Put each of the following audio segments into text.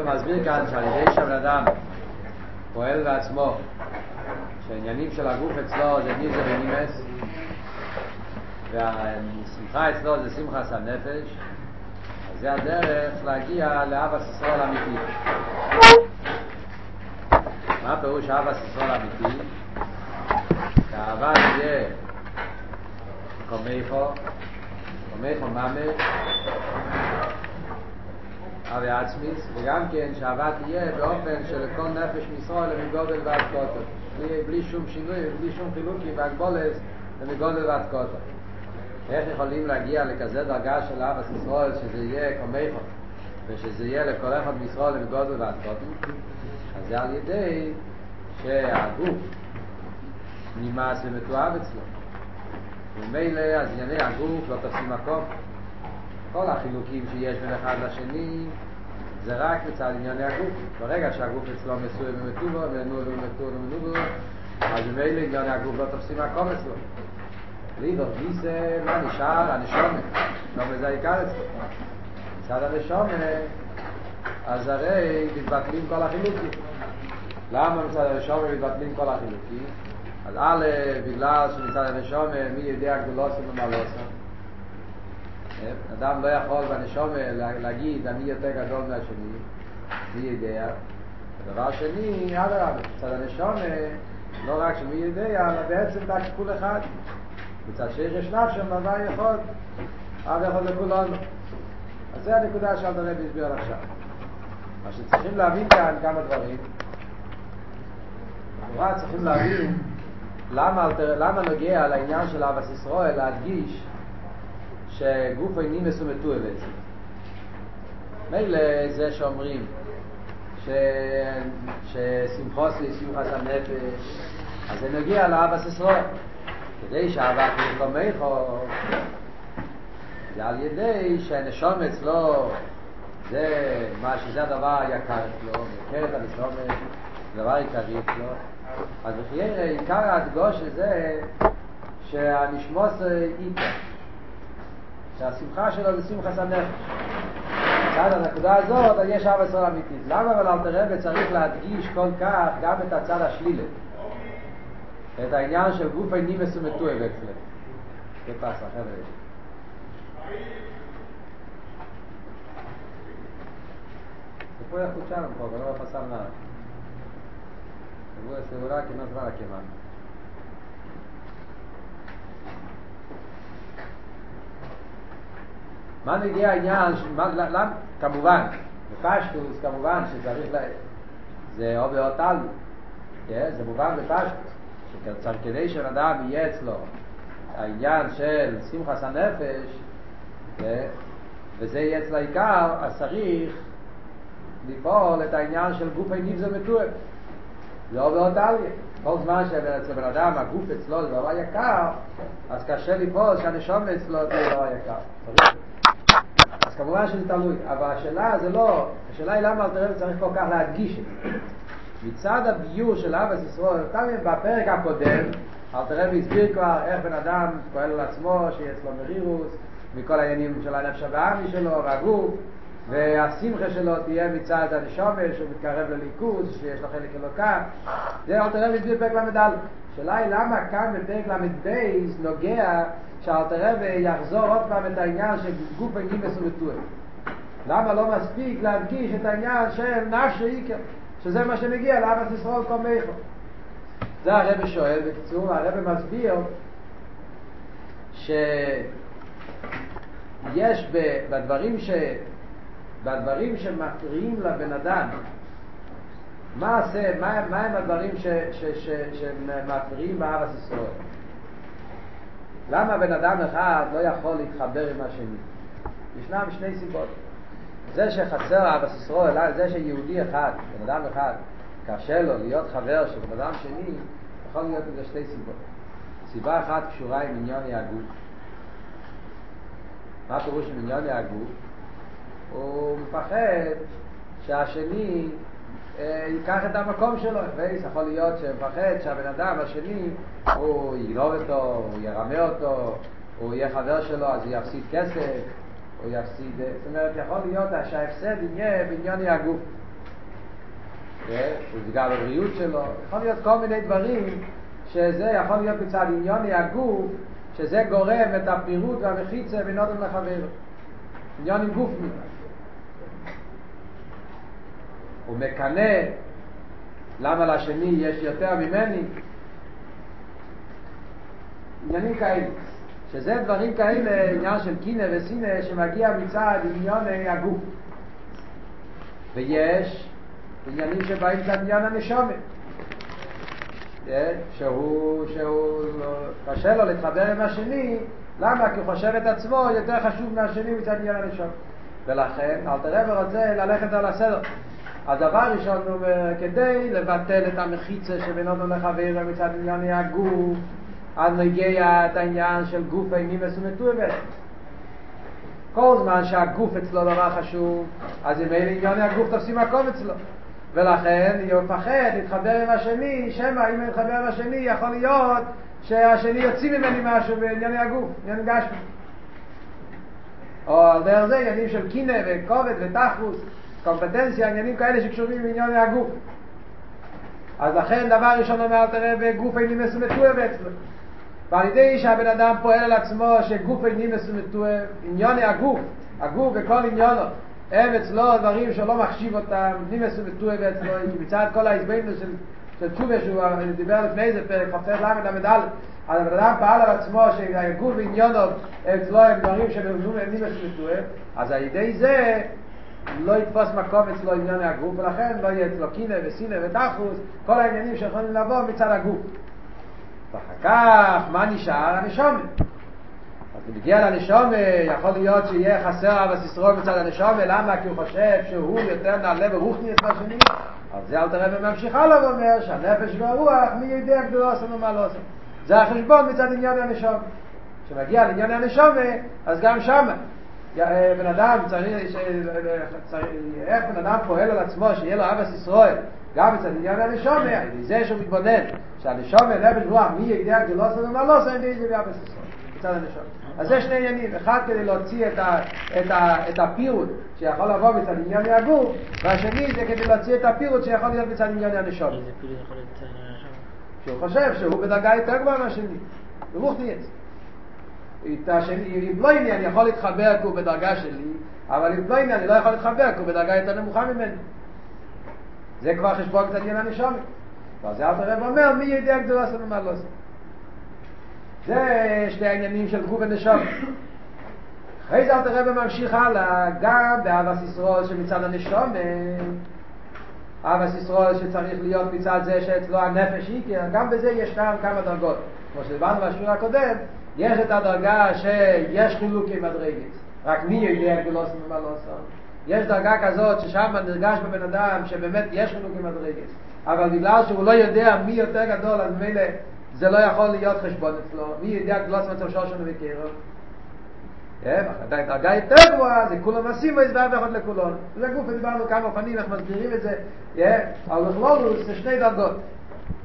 הרב מסביר כאן שעל ידי שהבן אדם פועל בעצמו שהעניינים של הגוף אצלו זה ניזה ונימס והשמחה אצלו זה שמחס הנפש אז זה הדרך להגיע לאבא סיסרול אמיתי מה פירוש אבא סיסרול אמיתי? שהאהבה תהיה קומייכו קומייכו ממש אבי עצמיס, וגם כן שהאהבה תהיה באופן של כל נפש מישראל למגודל ועד קוטר. בלי, בלי שום שינוי, בלי שום חילוקים והגבולס למגודל ועד קוטר. איך יכולים להגיע לכזה דרגה של אבא ישראל שזה יהיה קומייכו ושזה יהיה לכל אחד מישראל למגודל ועד קוטר? אז זה על ידי שהגוף נמאס ומתואב אצלו. ומילא אז ענייני הגוף לא תופסים מקום. כל החילוקים שיש בין אחד לשני זה רק מצד ענייני הגוף. ברגע שהגוף אצלו מסוי ומטובו, מנוי ומטובו ומנובו, אז ממילא ענייני הגוף לא תופסים מקום אצלו. לידור גיסא, מה נשאר? הנשומת. נשומת זה העיקר אצלו. מצד הנשומת, אז הרי מתבטלים כל החילוקים. למה מצד הנשומת מתבטלים כל החילוקים? אז א', בגלל שמצד הנשומת, מי יודע גדולוסם ומעלוסם? אדם לא יכול בנשום להגיד אני יותר גדול מהשני, מי יודע? הדבר שני, אדרבה, מצד הנשום לא רק שמי יודע, אלא בעצם רק כול אחד. מצד שיש יש נפשם, דבר יכול, אב יכול לכולנו. אז זה הנקודה שאלת הרב הסביר עכשיו. מה שצריכים להבין כאן כמה דברים. לכאורה צריכים להבין למה, למה נוגע לעניין של אבס ישראל להדגיש שגוף איני מסומתו אבצי. מילא זה שאומרים ש... ששמחוס ויסיוחס הנפש, אז זה נגיע לאבס ישראל. כדי שהאבק מקומךו, זה על ידי שהנשום אצלו זה מה שזה הדבר היקר אצלו, יקר את הנשום, זה דבר עיקרי אצלו. אז בחיירה עיקר ההדגוש זה שהנשמוס איתה. שהשמחה שלו זה שמחה סנפש. כאן הנקודה הזאת, אז יש אב עשרה אמיתית. למה אבל אלתר רבי צריך להדגיש כל כך גם את הצד השלילי? את העניין של גוף הנימס ומתואב אצלם. זה פס, החבר'ה. Después escucharon un poco, no va a pasar nada. Seguro, segura que no es. מה נגיע העניין, כמובן, בפשטוס כמובן שצריך, לה, זה או באותל, זה מובן בפשטוס, שצריך כדי שאדם יהיה אצלו העניין של שמחס הנפש, וזה יהיה אצל העיקר, אז צריך לפעול את העניין של גוף איניב זה מתואם. זה או באותליה. כל זמן שאצל בן אדם הגוף אצלו זה דבר יקר, אז קשה לפעול שהנשום אצלו זה דבר יקר. כמובן שזה תלוי, אבל השאלה זה לא, השאלה היא למה אלתר רבי צריך כל כך להדגיש את זה. מצד הביור של אבא ישראל, בפרק הקודם, אלתר רבי הסביר כבר איך בן אדם פועל על עצמו, שיש לו מרירוס, מכל העניינים של הנפש הבאמי שלו, והגוף, והשמחה שלו תהיה מצד הנשומש, שהוא מתקרב לליכוז, שיש לו חלק אלוקה. זה אלתר רבי הסביר בפרק ל"ד. השאלה היא למה כאן בפרק ל"ב נוגע שאלתר רבי יחזור עוד פעם את העניין של גוף אינימס ומתואר. למה לא מספיק להדגיש את העניין של נפש איקר, שזה מה שמגיע לאבס ישראל קומייכו. זה הרבי שואל, בקיצור, הרבי מסביר שיש בדברים ש... בדברים שמפריעים לבן אדם מה עשה, מה, מה הם הדברים ש, ש, ש, שמפריעים באבס ישראל? למה בן אדם אחד לא יכול להתחבר עם השני? ישנם שני סיבות. זה שחסר אבס ישראל, זה שיהודי אחד, בן אדם אחד, קשה לו להיות חבר של בן אדם שני, יכול להיות לזה שתי סיבות. סיבה אחת קשורה עם עניון הגוף. מה פירוש עם עניון הגוף? הוא מפחד שהשני ייקח את המקום שלו, וייס יכול להיות שמפחד שהבן אדם השני הוא יגנוב אותו, הוא ירמה אותו, הוא יהיה חבר שלו אז הוא יפסיד כסף, הוא יפסיד, זאת אומרת יכול להיות שההפסד יהיה בעניין הגוף. הוא יפגע בבריאות שלו, יכול להיות כל מיני דברים שזה יכול להיות מצד עניוני הגוף, שזה גורם את הפירוט והמחיצה בין אדם לחבר. עניון עם גוף מזה. הוא מקנא למה לשני יש יותר ממני. עניינים כאלה. שזה דברים כאלה, עניין של קינא וסינא, שמגיע מצד עניוני הגוף. ויש עניינים שבאים מצד עניין הנשומת. שהוא, שהוא קשה לו להתחבר עם השני, למה? כי הוא חושב את עצמו יותר חשוב מהשני מצד עניין הנשומת. ולכן, אל תראה ורוצה ללכת על הסדר. הדבר הראשון הוא אומר, כדי לבטל את המחיצה שבין אדם לחבר מצד עניין הגוף, אז נגיע את העניין של גוף אינימס ומטויבס. כל זמן שהגוף אצלו דבר חשוב, אז אם אין ענייני הגוף תופסים מקום אצלו. ולכן הוא מפחד להתחבר עם השני, שמא אם אני מתחבר עם השני יכול להיות שהשני יוציא ממני משהו בענייני הגוף, עניין גשמי. או על דרך זה עניינים של קינא וכובד ותחוס, קומפטנציה, עניינים כאלה שקשורים בענייני הגוף. אז לכן דבר ראשון אומר תראה בגוף איני מסומטוה אצלו. ועל ידי שהבן אדם פועל על עצמו שגוף איני מסומטוה, ענייני הגוף, הגוף וכל עניינו, הם אצלו דברים שלא מחשיב אותם, נימס ומטועה ואצלו, מצד כל ההסביינו של, תשובה שהוא דיבר לפני איזה פרק, חופר למד למד א', אז הבן אדם פעל על עצמו שהגוף ועניונו אצלו הם דברים שנרזו מהם נימס ומטועה, אז על ידי זה לא יתפוס מקום אצלו עניין הגוף, ולכן לא יהיה אצלו קינא וסינא ותחוס, כל העניינים שיכולים לבוא מצד הגוף. ואחר כך, מה נשאר? הנשומת. אז מגיע לנשומה, יכול להיות שיהיה חסר אבא סיסרול מצד הנשומה, למה? כי הוא חושב שהוא יותר נעלה ברוחניאס מהשני. אז זה אל תראה וממשיך הלאה ואומר שהנפש והרוח, מי יודע גדולו עשינו מה לא עשינו. זה החשבון מצד עניין הנשומה. כשמגיע לעניין הנשומה, אז גם שמה. בן אדם צריך, איך בן אדם פועל על עצמו שיהיה לו אבא סיסרול, גם מצד עניין הנשומה, זה שהוא מתבונן, שהנשומה, נפש ורוח, מי יודע גדולו עשינו מה לא עשינו, זה באבא סיסרול. מצד הנשום. אז זה שני עניינים, אחד כדי להוציא את, ה, את, ה, את הפירוט שיכול לבוא מצד עניין הגוף, והשני זה כדי להוציא את הפירוט שיכול להיות מצד עניין הנשום? שהוא חושב שהוא בדרגה יותר גבוהה מהשני, ברוך נייץ. אם לא עניין, אני יכול להתחבר כי הוא בדרגה שלי, אבל אם לא עניין, אני לא יכול להתחבר כי הוא בדרגה יותר נמוכה ממני. זה כבר חשבון קצת עניין הנשום. ואז זה אל תראה ואומר, מי יודע גדולה עשינו מה לא עשינו. זה שתי העניינים של גוף ונשום. אחרי זה אלתר רבי ממשיך הלאה, גם באבס ישרול שמצד הנשום, אבס ישרול שצריך להיות מצד זה שאצלו הנפש היא, כי גם בזה יש כאן כמה דרגות. כמו שדיברנו בשיעור הקודם, יש את הדרגה שיש חילוקי מדרגת, רק מי יודע גלוס ומה לא עושה. יש דרגה כזאת ששם נרגש בבן אדם שבאמת יש חילוקי מדרגת, אבל בגלל שהוא לא יודע מי יותר גדול, אז מילא זה לא יכול להיות חשבון אצלו, מי יודע גלוס מצב שושנו וקרו? דרגה יותר גבוהה, זה כולם עושים איזה דבר אחד לכולון. זה גוף, דיברנו כמה אופנים, איך מסבירים את זה, אבל בכלולוס זה שני דרגות.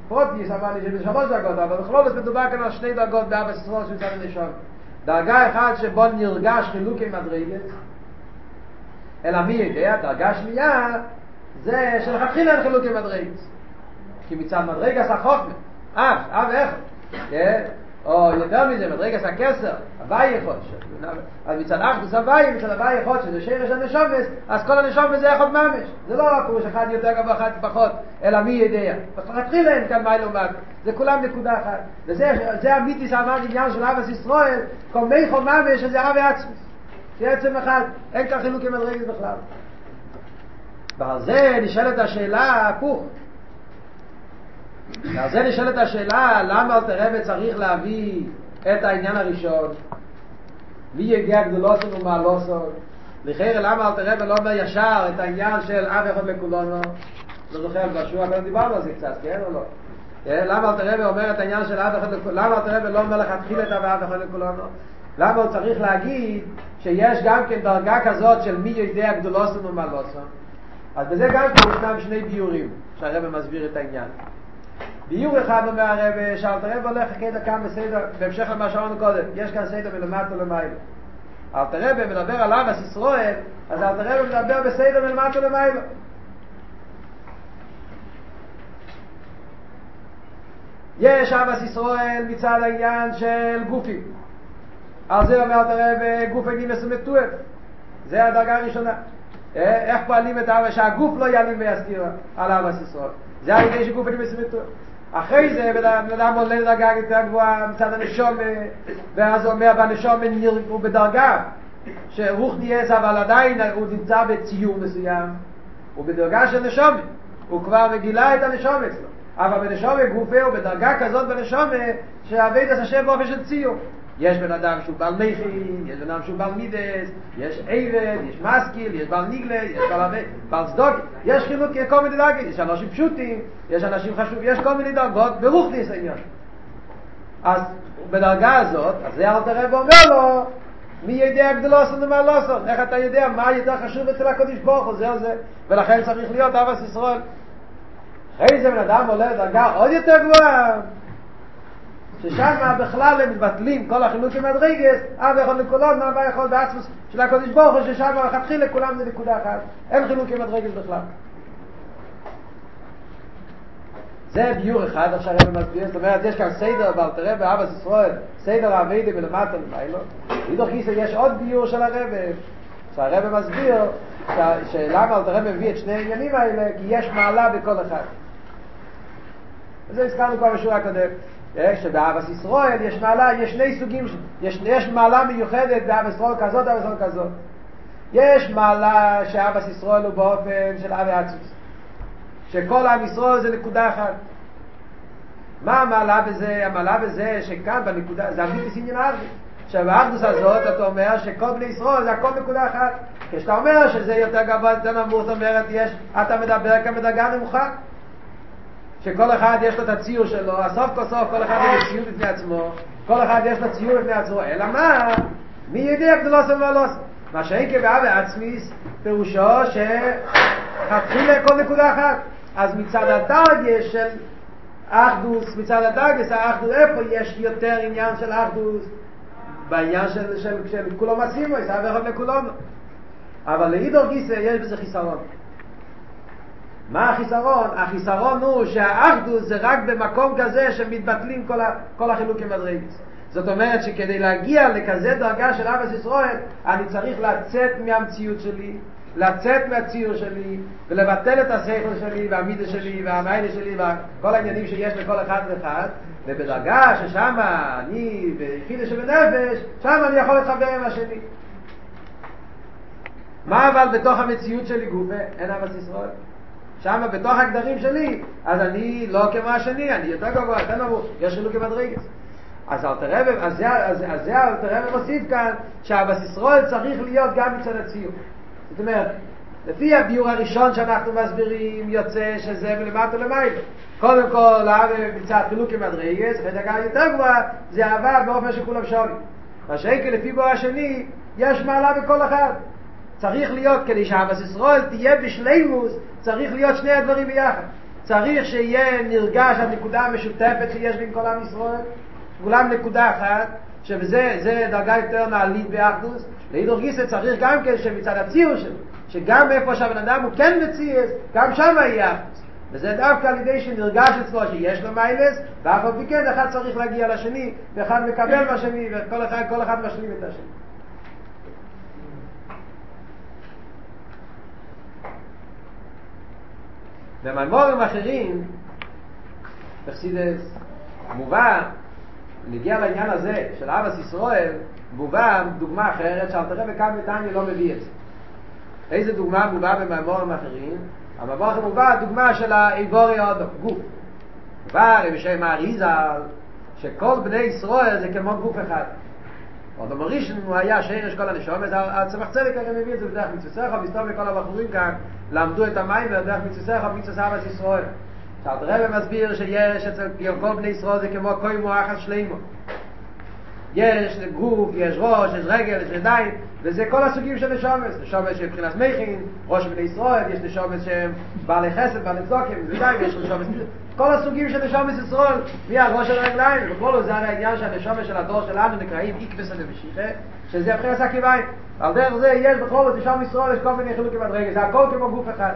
פרוטיס אמר לי שזה שלוש דרגות, אבל בכלולוס מדובר כאן על שני דרגות באבא סיסרול של צד הנשום. דרגה אחת שבו נרגש חילוקי מדרגת, אלא מי יודע, דרגה שנייה, זה שלכתחילה אין חילוקי מדרגת. כי מצד מדרגת החוכמה, אב, אב איך? או יותר מזה, מדרגס הכסר, הוואי יכול, אז מצד אחדוס הוואי, מצד הוואי יכול, שזה שרש הנשומס, אז כל הנשומס זה יכול ממש. זה לא רק פירוש אחד יותר גבוה, אחד פחות, אלא מי יודע. תתחיל אין כאן מי לעומת, זה כולם נקודה אחת. וזה המיתיס אמר עניין של אבס ישראל, כל מי חול ממש, שזה אב ועצמס. זה עצם אחד, אין כאן חילוק עם מדרגס בכלל. ועל זה נשאלת השאלה הפוך. ועל זה נשאלת השאלה, למה אלתר רבי צריך להביא את העניין הראשון? מי יגיע גדולוסון ומעלוסון? לכן למה אלתר רבי לא אומר ישר את העניין של אף אחד לכולנו? לא זוכר, בשבוע הקודם דיברנו על זה קצת, כן או לא? למה אלתר רבי אומר את העניין של אף אחד לכולנו? למה אלתר רבי לא אומר לך תחיל את אף אחד לכולנו? למה הוא צריך להגיד שיש גם כן דרגה כזאת של מי יודע גדולוסון ומעלוסון? אז בזה גם כן ישנם שני ביורים שהרבי מסביר את העניין. ביור אחד אומר הרב, שאלתרב הולך כדא כאן בסדר, בהמשך למה שאמרנו קודם, יש כאן סדר מלמטו למיילו. אלתרב מדבר על ארץ ישראל, אז אלתרב מדבר בסדר מלמטו למיילו. יש אבס ישראל מצד העניין של גופים. על זה אומר הרב גוף הגימס ומתואף. זה הדרגה הראשונה. אה, איך פועלים את אבא שהגוף לא יעלים ויזכיר על אבס ישראל. זה על ידי שגוף הגימס ומתואף. אחרי זה בן אדם עולה לדרגה יותר גבוהה מצד הנשום ואז הוא אומר בנשום הוא בדרגה שרוח נהייס אבל עדיין הוא נמצא בציור מסוים הוא בדרגה של נשום הוא כבר מגילה את הנשום אצלו אבל בנשום גופה הוא בדרגה כזאת בנשום שעבד את השם באופן של ציור יש בן אדם שהוא בעל מכין, יש בן אדם שהוא בעל מידס, יש עבד, יש מסקיל, יש בעל ניגלה, יש בעל עבד, בעל צדוק, יש חילוק כל מיני דרגים, יש אנשים פשוטים, יש אנשים חשובים, יש כל מיני דרגות, ברוך ניס העניין. אז בדרגה הזאת, אז זה אל תראה ואומר לו, מי יודע גדולוסון ומה לא עושה, איך אתה יודע מה יותר חשוב אצל הקודש הוא, זה זה, ולכן צריך להיות אבס ישראל. אחרי זה בן אדם עולה לדרגה עוד יותר גבוהה, ששם בכלל הם מתבטלים כל החילוקים מדרגס, אב יכול לקולות, מה יכול בעצמוס של הקודש ברוך הוא, ששם מתחיל לכולם זה נקודה אחת, אין חילוקים מדרגס בכלל. זה ביור אחד, עכשיו הרב מסביר, זאת אומרת, יש כאן סדר, אבל תראה באבס ישראל, סדר העבידי מלמטה למיילו, וידוך כיסא יש עוד ביור של הרב, שהרב מסביר, שלמה אלתר רב מביא את שני העניינים האלה, כי יש מעלה בכל אחד. וזה הזכרנו כבר בשורה הקודם. שבאבס ישראל יש מעלה, יש שני סוגים, יש, יש מעלה מיוחדת באבס ישראל כזאת, אבס ישראל כזאת. יש מעלה שאבס ישראל הוא באופן של אבי עצוס. שכל עם ישראל זה נקודה אחת. מה המעלה בזה? המעלה בזה שכאן בנקודה, זה אמיתיס עניין ארדי. שבאחדוס הזאת אתה אומר שכל בני ישראל זה הכל נקודה אחת. כשאתה אומר שזה יותר גבוה, יותר נמוך, זאת אומרת, יש, אתה מדבר כאן בדרגה נמוכה. שכל אחד יש לו את הציור שלו, הסוף כל סוף כל אחד יש לו ציור בפני עצמו, כל אחד יש לו ציור בפני עצמו, אלא מה? מי יודע גדולוס ומעלוס? מה שאין כבאה בעצמיס, פירושו שחתחיל לכל נקודה אחת. אז מצד הדרגש של אחדוס, מצד הדרגש האחדוס, איפה יש יותר עניין של אחדוס? בעניין של, של, של כולו מסימו, לכולנו. אבל לאידור גיסא יש בזה חיסרון. מה החיסרון? החיסרון הוא שהאחדוס זה רק במקום כזה שמתבטלים כל, ה, כל החילוקים מדרגס. זאת אומרת שכדי להגיע לכזה דרגה של אבס ישראל, אני צריך לצאת מהמציאות שלי, לצאת מהציור שלי, ולבטל את השכל שלי, והמידה שלי, והמיילה שלי, וכל העניינים שיש לכל אחד ואחד, ובדרגה ששם אני ביחידה שבנפש, שם אני יכול להתחבר עם השני. מה אבל בתוך המציאות שלי גופה? אין אבס ישראל. שם בתוך הגדרים שלי, אז אני לא כמו השני, אני יותר גבוה, יותר נמוך, יש חילוקי מדרגס. אז אלתרבה, אז זה, אז, אז זה אלתרבה מוסיף כאן, שהבס ישראל צריך להיות גם מצד הציור. זאת אומרת, לפי הביור הראשון שאנחנו מסבירים, יוצא שזה מלמטה למעלה. קודם כל, מצד חילוקי מדרגס, ודרגה יותר גבוהה, זה אהבה באופן שכולם שווים. מה שאין לפי בור השני, יש מעלה בכל אחד. צריך להיות, כדי שהאבס ישראל תהיה בשלימוס, צריך להיות שני הדברים ביחד. צריך שיהיה נרגש הנקודה המשותפת שיש בין כל עם ישראל, כולם נקודה אחת, שזה דרגה יותר נעלית באחדוס, להידור גיסא צריך גם כן שמצד הציור שלו, שגם איפה שהבן אדם הוא כן מציאס, גם שם יהיה אחדוס. וזה דווקא על ידי שנרגש אצלו שיש לו מיילס, ואף על פי כן אחד צריך להגיע לשני, ואחד מקבל מהשני, וכל אחד, אחד משלים את השני. במיימורים אחרים, בחסידס, מובא, נגיע לעניין הזה של אבס ישראל, מובא דוגמה אחרת שאל תראה בכאן בטניה לא מביא את זה. איזה דוגמה מובא במיימורים אחרים? המבורך מובא דוגמה של האיבורי אודו, גוף. מובא בשם האריזה שכל בני ישראל זה כמו גוף אחד. עוד המרישן הוא היה שירש כל הנשום, אז הצמח צדק הרי מביא את זה בדרך מצווסך, מסתובב כל הבחורים כאן למדו את המים בדרך מצווסך, מצווס אבס ישראל. שאלת רבי מסביר שיש אצל כל בני ישראל זה כמו כוי מואחס שלימו. יש גוף, יש ראש, יש רגל, יש ידיים, וזה כל הסוגים של נשומס. נשומס של מבחינת מכין, ראש בני ישראל, יש נשומס שהם בעלי חסד, בעלי צוקים, זה יש נשומס כל הסוגים של נשומס ישראל, מי הראש של הרגליים, וכל זה הרי העניין שהנשומס של הדור שלנו נקראים איקבס הנבשיכה, שזה הבחינת הקיביים. על דרך זה יש בכל זאת נשום ישראל, יש כל מיני חילוקים עד זה הכל כמו גוף אחד.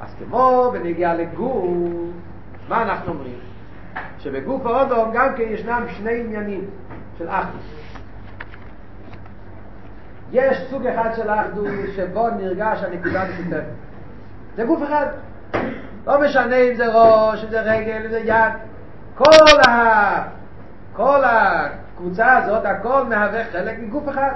אז כמו בנגיע לגוף, מה אנחנו אומרים? שבגוף האודום גם כן ישנם שני עניינים של אחדוס. יש סוג אחד של אחדוס שבו נרגש הנקודה משותפת. זה גוף אחד. לא משנה אם זה ראש, אם זה רגל, אם זה יד. כל, ה... כל הקבוצה הזאת, הכל מהווה חלק מגוף אחד.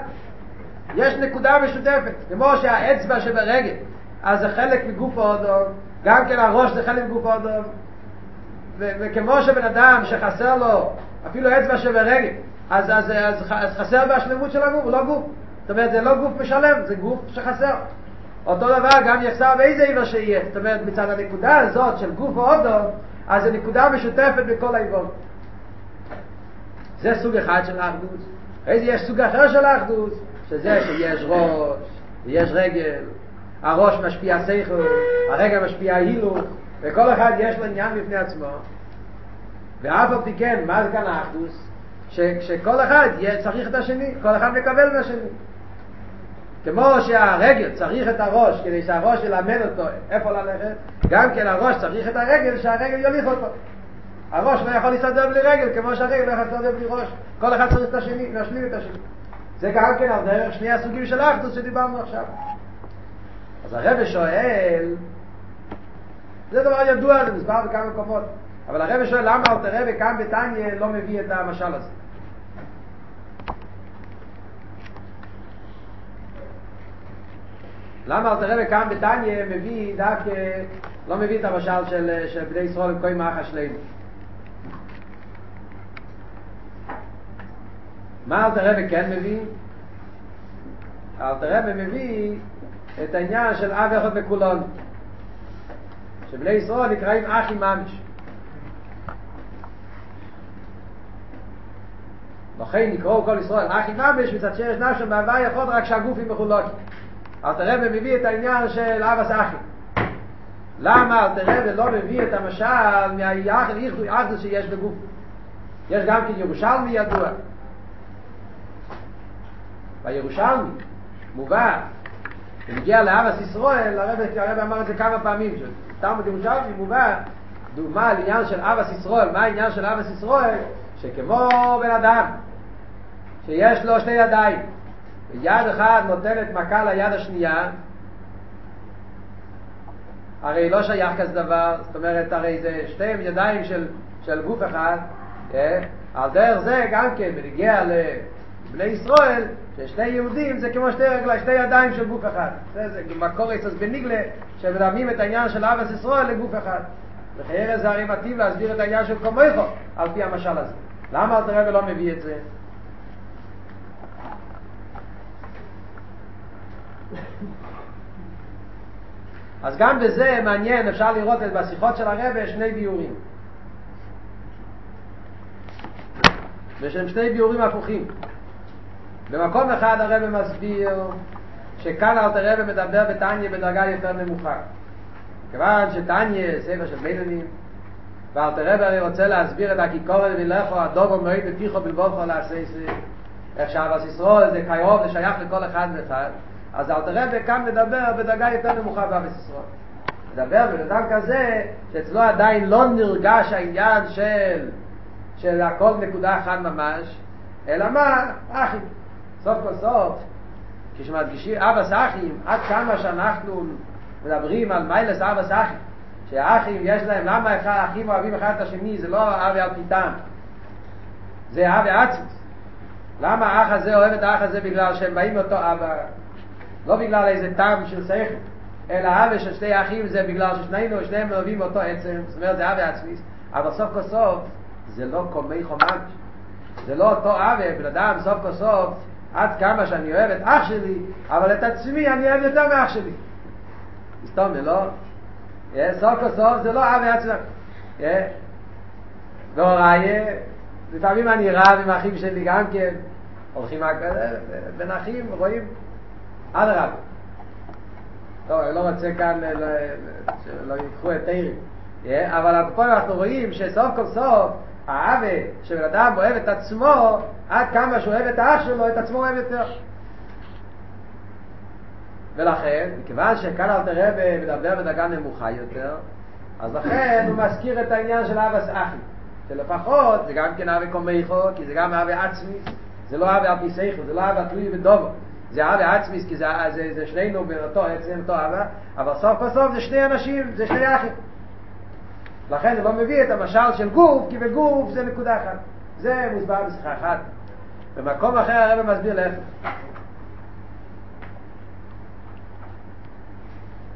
יש נקודה משותפת. כמו שהאצבע שברגל, אז זה חלק מגוף האודום, גם כן הראש זה חלק מגוף האודום. וכמו שבן אדם שחסר לו אפילו אצבע שברגל, אז, אז, אז, אז חסר בהשלמות של הגוף, הוא לא גוף. זאת אומרת, זה לא גוף משלם, זה גוף שחסר. אותו דבר גם יחסר באיזה איבר שיהיה. זאת אומרת, מצד הנקודה הזאת של גוף האודום, אז זה נקודה משותפת בכל האיבור. זה סוג אחד של האחדות. איזה יש סוג אחר של האחדות, שזה שיש ראש, ויש רגל, הראש משפיע שכל, הרגל משפיע הילוך, וכל אחד יש לו עניין בפני עצמו. ואף על פי כן, מה זה כאן האחדוס? שכל אחד צריך את השני, כל אחד מקבל מהשני. כמו שהרגל צריך את הראש כדי שהראש ילמד אותו איפה ללכת, גם כן הראש צריך את הרגל שהרגל יוליך אותו. הראש לא יכול להסתדר בלי רגל, כמו שהרגל לא יכול להסתדר בלי ראש. כל אחד צריך את השני, להשלים את השני. זה גם כן על דרך שני הסוגים של האחדוס שדיברנו עכשיו. אז הרב שואל, זה דבר ידוע, זה מסבר בכמה מקומות, אבל הרב שואל למה אלתר רבי כאן בתניא לא מביא את המשל הזה. למה אלתר רבי כאן בתניא מביא דווקא, לא מביא את המשל של, של בני ישראל כל מערך השלם. מה אלתר רבי כן מביא? אלתר רבי מביא את העניין של אב אחד בכולון. שבני ישראל נקראים אחי ממש. לכן נקראו כל ישראל אחי ממש מצד שיש נפשו מהווה יכול רק שהגופים מחולקים. אל תראה מביא את העניין של אבס אחי. למה אל תראה לא מביא את המשל מהאחדוס שיש בגוף? יש גם כן ירושלמי ידוע. בירושלמי מובא כשמגיע לאבס ישראל, הרב, הרב אמר את זה כמה פעמים, שתלמוד ירושלמי מובא דוגמה על עניין של אבס ישראל, מה העניין של אבס ישראל? שכמו בן אדם שיש לו שתי ידיים ויד אחד נותנת מכה ליד השנייה הרי לא שייך כזה דבר, זאת אומרת, הרי זה שתי ידיים של, של גוף אחד, אה? על דרך זה גם כן, בנגיע לבני ישראל, ששני יהודים זה כמו שתי רגלי, שתי ידיים של גוף אחד. זה, זה מקור אצלס בניגלה, שמדמים את העניין של אבס ישראל לגוף אחד. וחייר זה הרי מתאים להסביר את העניין של קומייכו, על פי המשל הזה. למה אל תראה ולא מביא את זה? אז גם בזה מעניין, אפשר לראות את בשיחות של הרבה שני ביורים. ושהם שני ביורים הפוכים. במקום אחד הרב מסביר שכאן אלתר רב מדבר בתניא בדרגה יותר נמוכה. כיוון שתניא ספר של בינונים, ואלתר רב הרי רוצה להסביר את הכיכורת ולכו הדובו מועד בפיחו בלבובו לעשייסי, איך שאבס ישראל זה קרוב, זה שייך לכל אחד ואחד, אז אלתר רב כאן מדבר בדרגה יותר נמוכה באבס ישראל. מדבר בן כזה שאצלו עדיין לא נרגש העניין של של הכל נקודה אחת ממש, אלא מה? אחים. סוף כל סוף, כשמדגישים אבא סאחים, עד כמה שאנחנו מדברים על מיילס אבא סאחים, שהאחים יש להם, למה האחים אוהבים אחד את השני, זה לא אבי על פיתם, זה אבי עצמוס. למה האח הזה אוהב את האח הזה בגלל שהם באים מאותו אבא, לא בגלל איזה טעם של שכל, אלא אבי של שתי האחים זה בגלל ששנינו, שניהם אוהבים אותו עצם, זאת אומרת זה אבי עצמיס, אבל סוף כל סוף זה לא קומי חומש, זה לא אותו אבי, בן אדם סוף כל סוף עד כמה שאני אוהב את אח שלי, אבל את עצמי אני אוהב יותר מאח שלי. סתום, לא? סוף כל סוף זה לא אבי עצמם. והוראי, לפעמים אני רב עם האחים שלי גם כן, הולכים בין אחים, רואים, עד רב. טוב, אני לא רוצה כאן, שלא ייקחו את תירים. אבל פה אנחנו רואים שסוף כל סוף, האווה שבן אדם אוהב את עצמו, עד כמה שהוא אוהב את האח שלו, את עצמו אוהב יותר. ולכן, מכיוון שכאן אל תראה מדבר בדרגה נמוכה יותר, אז לכן הוא מזכיר את העניין של אבס אחי. שלפחות זה גם כן אבי קומייכו, כי זה גם אבי עצמיס, זה לא אבי סייכו, זה לא אבי תלוי ודובו. זה אבי עצמיס, כי זה, זה, זה שנינו באותו עצם, אותו אבי, אבל סוף בסוף זה שני אנשים, זה שני אחים. לכן זה לא מביא את המשל של גוף, כי בגוף זה נקודה אחת. זה מוסבר בשיחה אחת. במקום אחר הרב מסביר להפך.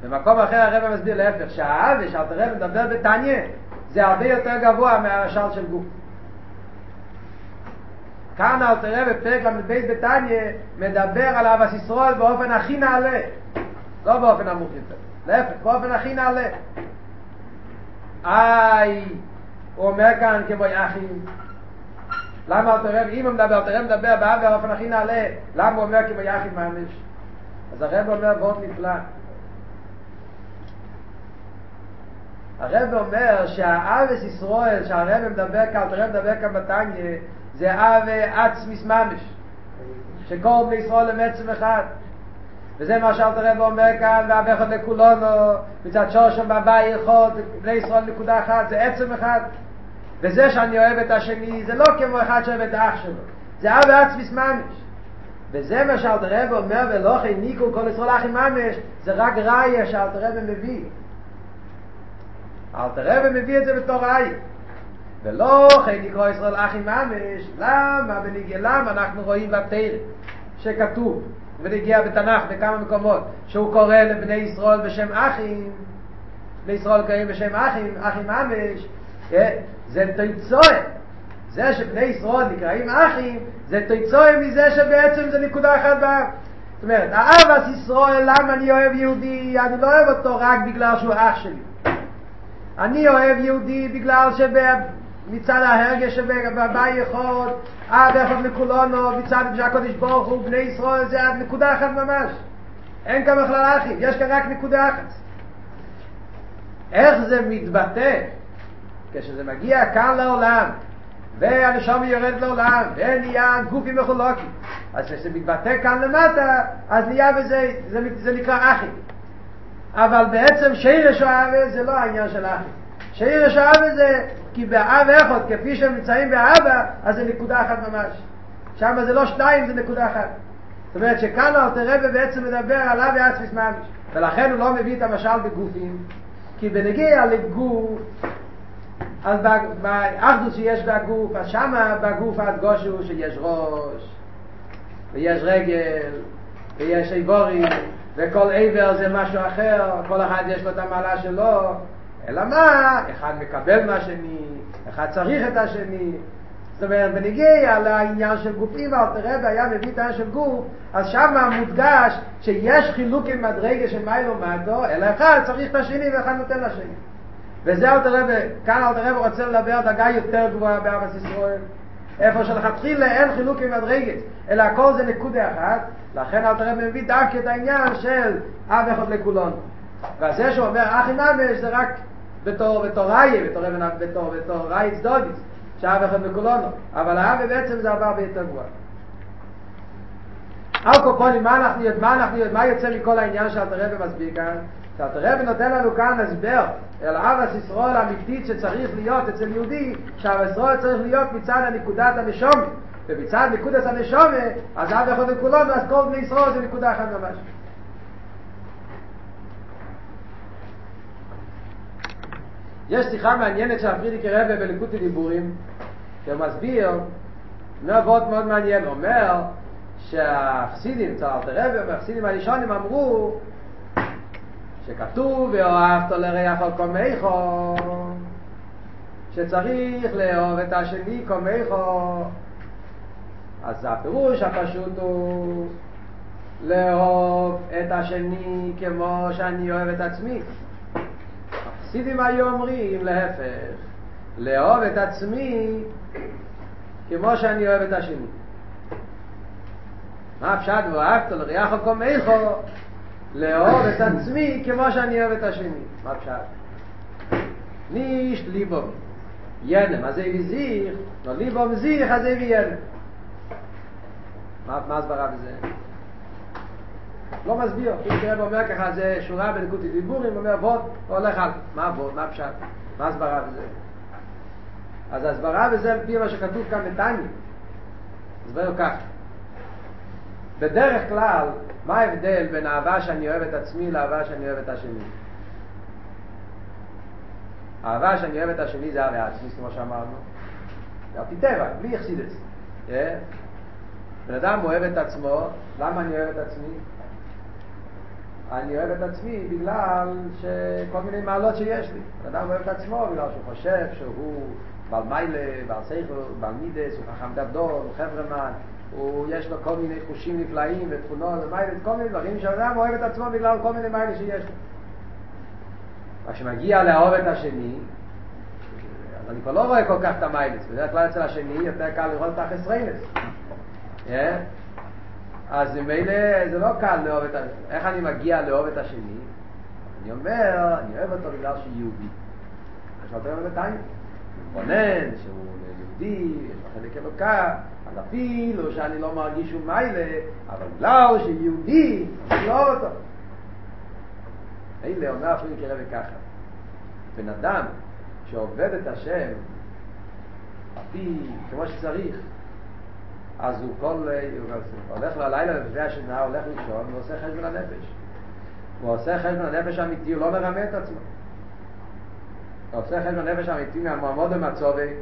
במקום אחר הרב מסביר להפך, שהאבי שאלת הרב מדבר בתניא, זה הרבה יותר גבוה מהמשל של גוף. כאן אלתר רב בפרק ל"ב בתניא מדבר על אבס ישראל באופן הכי נעלה, לא באופן נמוך יותר, להפך, באופן הכי נעלה. איי, הוא אומר כאן כמו יחים. למה אלתר רב, אם הוא מדבר, אלתר רב מדבר באב באופן הכי נעלה, למה הוא אומר כמו יחים ממש? אז הרב אומר וורט נפלא. הרב אומר שהאבס ישראל שהרב מדבר כאן, הרב מדבר כאן בתניא, זה אב עצמיס ממש. שכל בני ישראל הם עצם אחד. וזה מה שאלת הרב אומר כאן, אחד לכולנו, מצד שושם בבא יכול, בני ישראל נקודה אחת, זה עצם אחד. וזה שאני אוהב את השני, זה לא כמו אחד שאוהב את האח שלו. זה אב עצמיס ממש. וזה מה שאלת הרב אומר, ולא חי ניקו כל ישראל אחי ממש, זה רק ראיה שאלת הרב מביא. אלת הרב מביא את זה בתור ראיה. ולא חי נקרא ישראל אחי ממש, למה בניגיע, למה אנחנו רואים בתרא שכתוב, ונגיע בתנ"ך בכמה מקומות, שהוא קורא לבני ישראל בשם אחים, בני ישראל קוראים בשם אחים, אחים ממש, זה תיצואה. זה שבני ישראל נקראים אחים, זה תיצואה מזה שבעצם זה נקודה אחת בעם. זאת אומרת, האבס ישראל, למה אני אוהב יהודי? אני לא אוהב אותו רק בגלל שהוא אח שלי. אני אוהב יהודי בגלל מצד ההרגש יכול, אב אחד לכולנו, מצד שהקודש ברוך הוא, בני ישראל, זה עד נקודה אחת ממש. אין כאן בכלל אחים, יש כאן רק נקודה אחת. איך זה מתבטא כשזה מגיע כאן לעולם, והנשום יורד לעולם, ונהיה גופים מחולקים. אז כשזה מתבטא כאן למטה, אז נהיה בזה, זה, זה נקרא אחים. אבל בעצם שירש האבה זה לא העניין של אחים. שירש האבה זה כי באב אחד, כפי שהם נמצאים באבא, אז זה נקודה אחת ממש. שם זה לא שתיים, זה נקודה אחת. זאת אומרת שכאן אלתר רבי בעצם מדבר על אבי עצמיס ממש, ולכן הוא לא מביא את המשל בגופים, כי בנגיע לגוף, אז באחדוס שיש בגוף, אז שמה בגוף הדגוש הוא שיש ראש, ויש רגל, ויש איבורים, וכל עבר זה משהו אחר, כל אחד יש לו את המעלה שלו, אלא מה? אחד מקבל מהשני, אחד צריך את השני. זאת אומרת, בניגיע לעניין של גופים, אל תראה, והיה מביא את העניין של גוף, אז שם מודגש שיש חילוק עם מדרגה של מיילו מטו, אלא אחד צריך את השני ואחד נותן לשני. וזה אל תראה, כאן אל תראה רוצה לדבר דרגה יותר גבוהה בארץ ישראל. איפה שלכתחילה אין חילוק עם מדרגת, אלא הכל זה נקודה אחת, לכן אל תראה מביא דווקא את העניין של אב אחד לכולנו. וזה שהוא אומר אחי ממש זה רק בתור בתור ראי בתור אבן בתור בתור ראי צדוגיס שאב אחד מכולנו. אבל האב בעצם זה עבר ביותר גבוה על קופונים מה אנחנו יודעים מה אנחנו יודעים מה יוצא מכל העניין שאתה רבי מסביר כאן? שאתה רבי נותן לנו כאן הסבר אל אבס ישראל האמיתית שצריך להיות אצל יהודי שאבס ישראל צריך להיות מצד הנקודת הנשומי ומצד נקודת הנשומי אז אב אחד מכולנו אז כל בני ישראל זה נקודה אחת ממש יש שיחה מעניינת של הפרידיקי רבי בליקוטי דיבורים, שהוא מסביר, אומר ועוד מאוד מעניין, אומר שהחסידים, אלתר רבי, החסידים הראשונים אמרו שכתוב ואוהבת לריח על קומייכו שצריך לאהוב את השני קומייכו אז הפירוש הפשוט הוא לאהוב את השני כמו שאני אוהב את עצמי החסידים היו אומרים להפך, לאהוב את עצמי כמו שאני אוהב את השני. מה הפשט ואהבת לריח הקומייכו לאהוב את עצמי כמו שאני אוהב את השני. מה הפשט? נישט ליבום ינם, אז זה זיך, לא ליבום זיך, אז זה ינם. מה הסברה בזה? לא מסביר, כאילו תראה ואומר ככה, זה שורה בנקודי דיבורים, אומר בוא, הולך על, מה בוא, מה פשט, מה הסברה בזה? אז הסברה בזה על פי מה שכתוב כאן בטניה. הסבר כך. בדרך כלל, מה ההבדל בין אהבה שאני אוהב את עצמי לאהבה שאני אוהב את השני? אהבה שאני אוהב את השני זה הרי עצמי, כמו שאמרנו. זה על פי טבע, בלי יחסידס. בן אדם אוהב את עצמו, למה אני אוהב את עצמי? אני אוהב את עצמי בגלל שכל מיני מעלות שיש לי. אדם אוהב את עצמו בגלל שהוא חושב שהוא בעל מיילה, בעל סייכל, בעל מידס, הוא חכם גדול, הוא חברמן, הוא יש לו כל מיני חושים נפלאים ותכונות ומיילס, כל מיני דברים שאדם אוהב את עצמו בגלל כל מיני מיילה שיש לו. רק כשמגיע לאהוב את השני, אז אני כבר לא רואה כל כך את המיילס. בדרך כלל אצל השני יותר קל לראות את החסריינס. אז ממילא זה לא קל לאהוב את השני. איך אני מגיע לאהוב את השני? אני אומר, אני אוהב אותו בגלל שהוא יהודי. עכשיו אתה אוהב את העין. מתבונן שהוא יהודי, יש לו חלק אלוקה, אז אפילו שאני לא מרגיש שום מיילה, אבל בגלל שהוא יהודי, אני לא אוהב אותו. אלה אומר אפילו יקרה וככה. בן אדם שעובד את השם, אפי, כמו שצריך, אז הוא כל, הוא הולך ללילה לפני השינה, הולך לישון, הוא עושה חשבון הנפש. הוא עושה חשבון הנפש אמיתי, הוא לא מרמה את עצמו. הוא עושה חשבון הנפש אמיתי מהמועמוד ומצובי.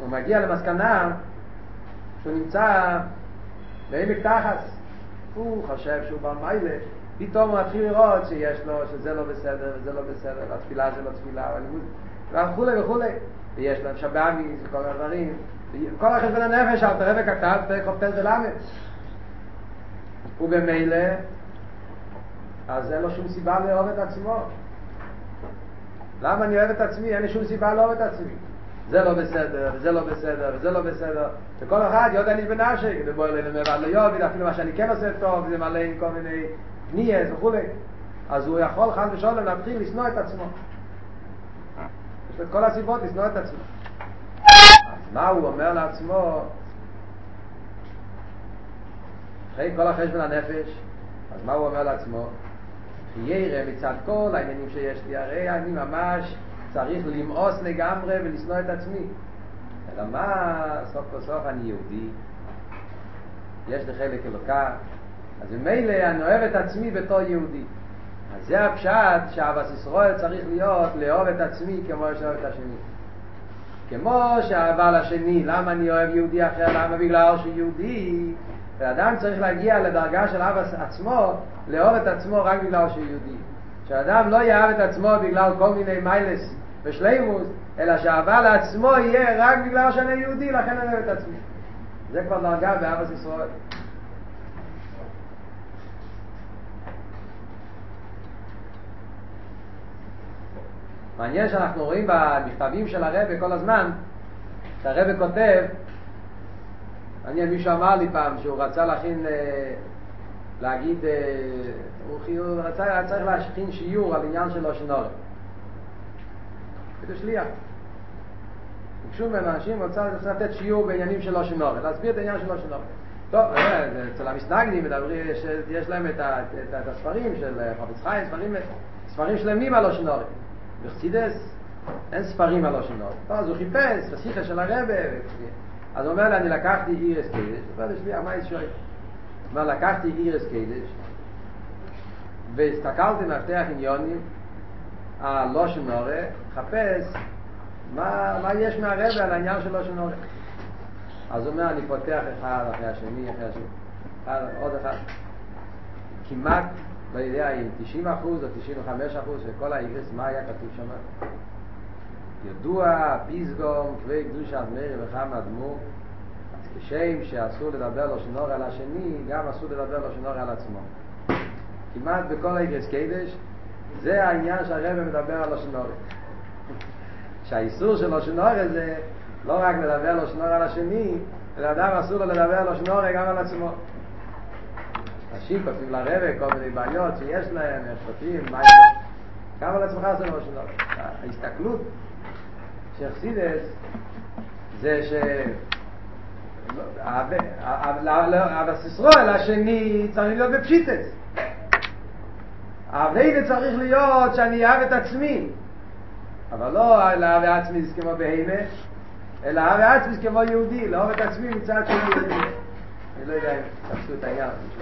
הוא מגיע למסקנה שהוא נמצא בעמק תחס. הוא חושב שהוא בעל מיילה. פתאום הוא מתחיל לראות שיש לו, שזה לא בסדר וזה לא בסדר, התפילה זה לא תפילה, וכולי וכולי. ויש להם שבאמי, וכל הדברים. כל החשבון הנפש, אל תראה וכתב, פרק חופטל ולמד. ובמילא, אז אין לו שום סיבה לאהוב את עצמו. למה אני אוהב את עצמי? אין לי שום סיבה לאהוב את עצמי. זה לא בסדר, וזה לא בסדר, וזה לא בסדר. וכל אחד יודע לי בנשק, ובוא אלינו מבעל ליובי, אפילו מה שאני כן עושה טוב, זה מלא עם כל מיני פניאס וכולי. אז הוא יכול חד ושולם להתחיל לשנוא את עצמו. יש לו את כל הסיבות לשנוא את עצמו. מה הוא אומר לעצמו? אחרי כל החשבון הנפש, אז מה הוא אומר לעצמו? ירא מצד כל העניינים שיש לי, הרי אני ממש צריך למאוס לגמרי ולשנוא את עצמי. אלא מה, סוף כל סוף אני יהודי, יש לי חלק אלוקה, אז ממילא אני אוהב את עצמי בתור יהודי. אז זה הפשט שאבס ישראל צריך להיות לאהוב את עצמי כמו שאוהב את השני. כמו שאהבה לשני, למה אני אוהב יהודי אחר? למה? בגלל שהוא יהודי. ואדם צריך להגיע לדרגה של אבא עצמו, לאהוב את עצמו רק בגלל שהוא יהודי. שאדם לא יאהב את עצמו בגלל כל מיני מיילס ושלימוס, אלא שאהבה לעצמו יהיה רק בגלל שאני יהודי, לכן אני אוהב את עצמי. זה כבר דרגה באבא ישראל. מעניין שאנחנו רואים במכתבים של הרב כל הזמן, שהרב כותב, אני, מישהו אמר לי פעם שהוא רצה להכין, להגיד, הוא רצה, היה צריך להכין שיעור על עניין של אושנורם. זה שליח. ביקשו ממנו אנשים, רוצה לתת שיעור בעניינים של אושנורם, להסביר את העניין של אושנורם. טוב, אצל המסנגדים יש, להם את, הספרים של חפץ חיים, ספרים, שלמים על אושנורם. בחסידס אין ספרים על אושן נורא. אז הוא חיפש בשיחה של הרבה, אז הוא אומר לי, אני לקחתי אירס קדש, הוא אומר לי, מה יש שואל? אומר, לקחתי אירס קדש, והסתכלתי מפתח עניונים על לושן נורא, חפש מה, מה יש מהרבה על העניין של לושן נורא. אז הוא אומר, אני פותח אחד אחרי השני, אחרי השני, אחד, עוד אחד. כמעט לא יודע אם 90 אחוז או 95 אחוז של כל האיגרס, מה היה כתוב שם? ידוע, פיסגום, כבי קדוש מאיר וכמה אדמו, כשם שאסור לדבר לו שנור על השני, גם אסור לדבר לו שנור על עצמו. כמעט בכל האיגרס קדש, זה העניין שהרבא מדבר על השנור. שהאיסור של השנור הזה, לא רק לדבר לו שנור על השני, אלא אדם אסור לו לדבר לו שנור גם על עצמו. אנשים כותבים לרבא כל מיני בעיות שיש להם, הם כותבים, מה כמה לעצמך זה לא שלא. ההסתכלות של חסידס זה ש... הבסיסרול השני צריך להיות בפשיטס. האביידה צריך להיות שאני אהב את עצמי. אבל לא לאהב עצמיס כמו בהימה, אלא אהב עצמיס כמו יהודי, לאהוב את עצמי מצד יהודי. אני לא יודע אם תפסו את העניין.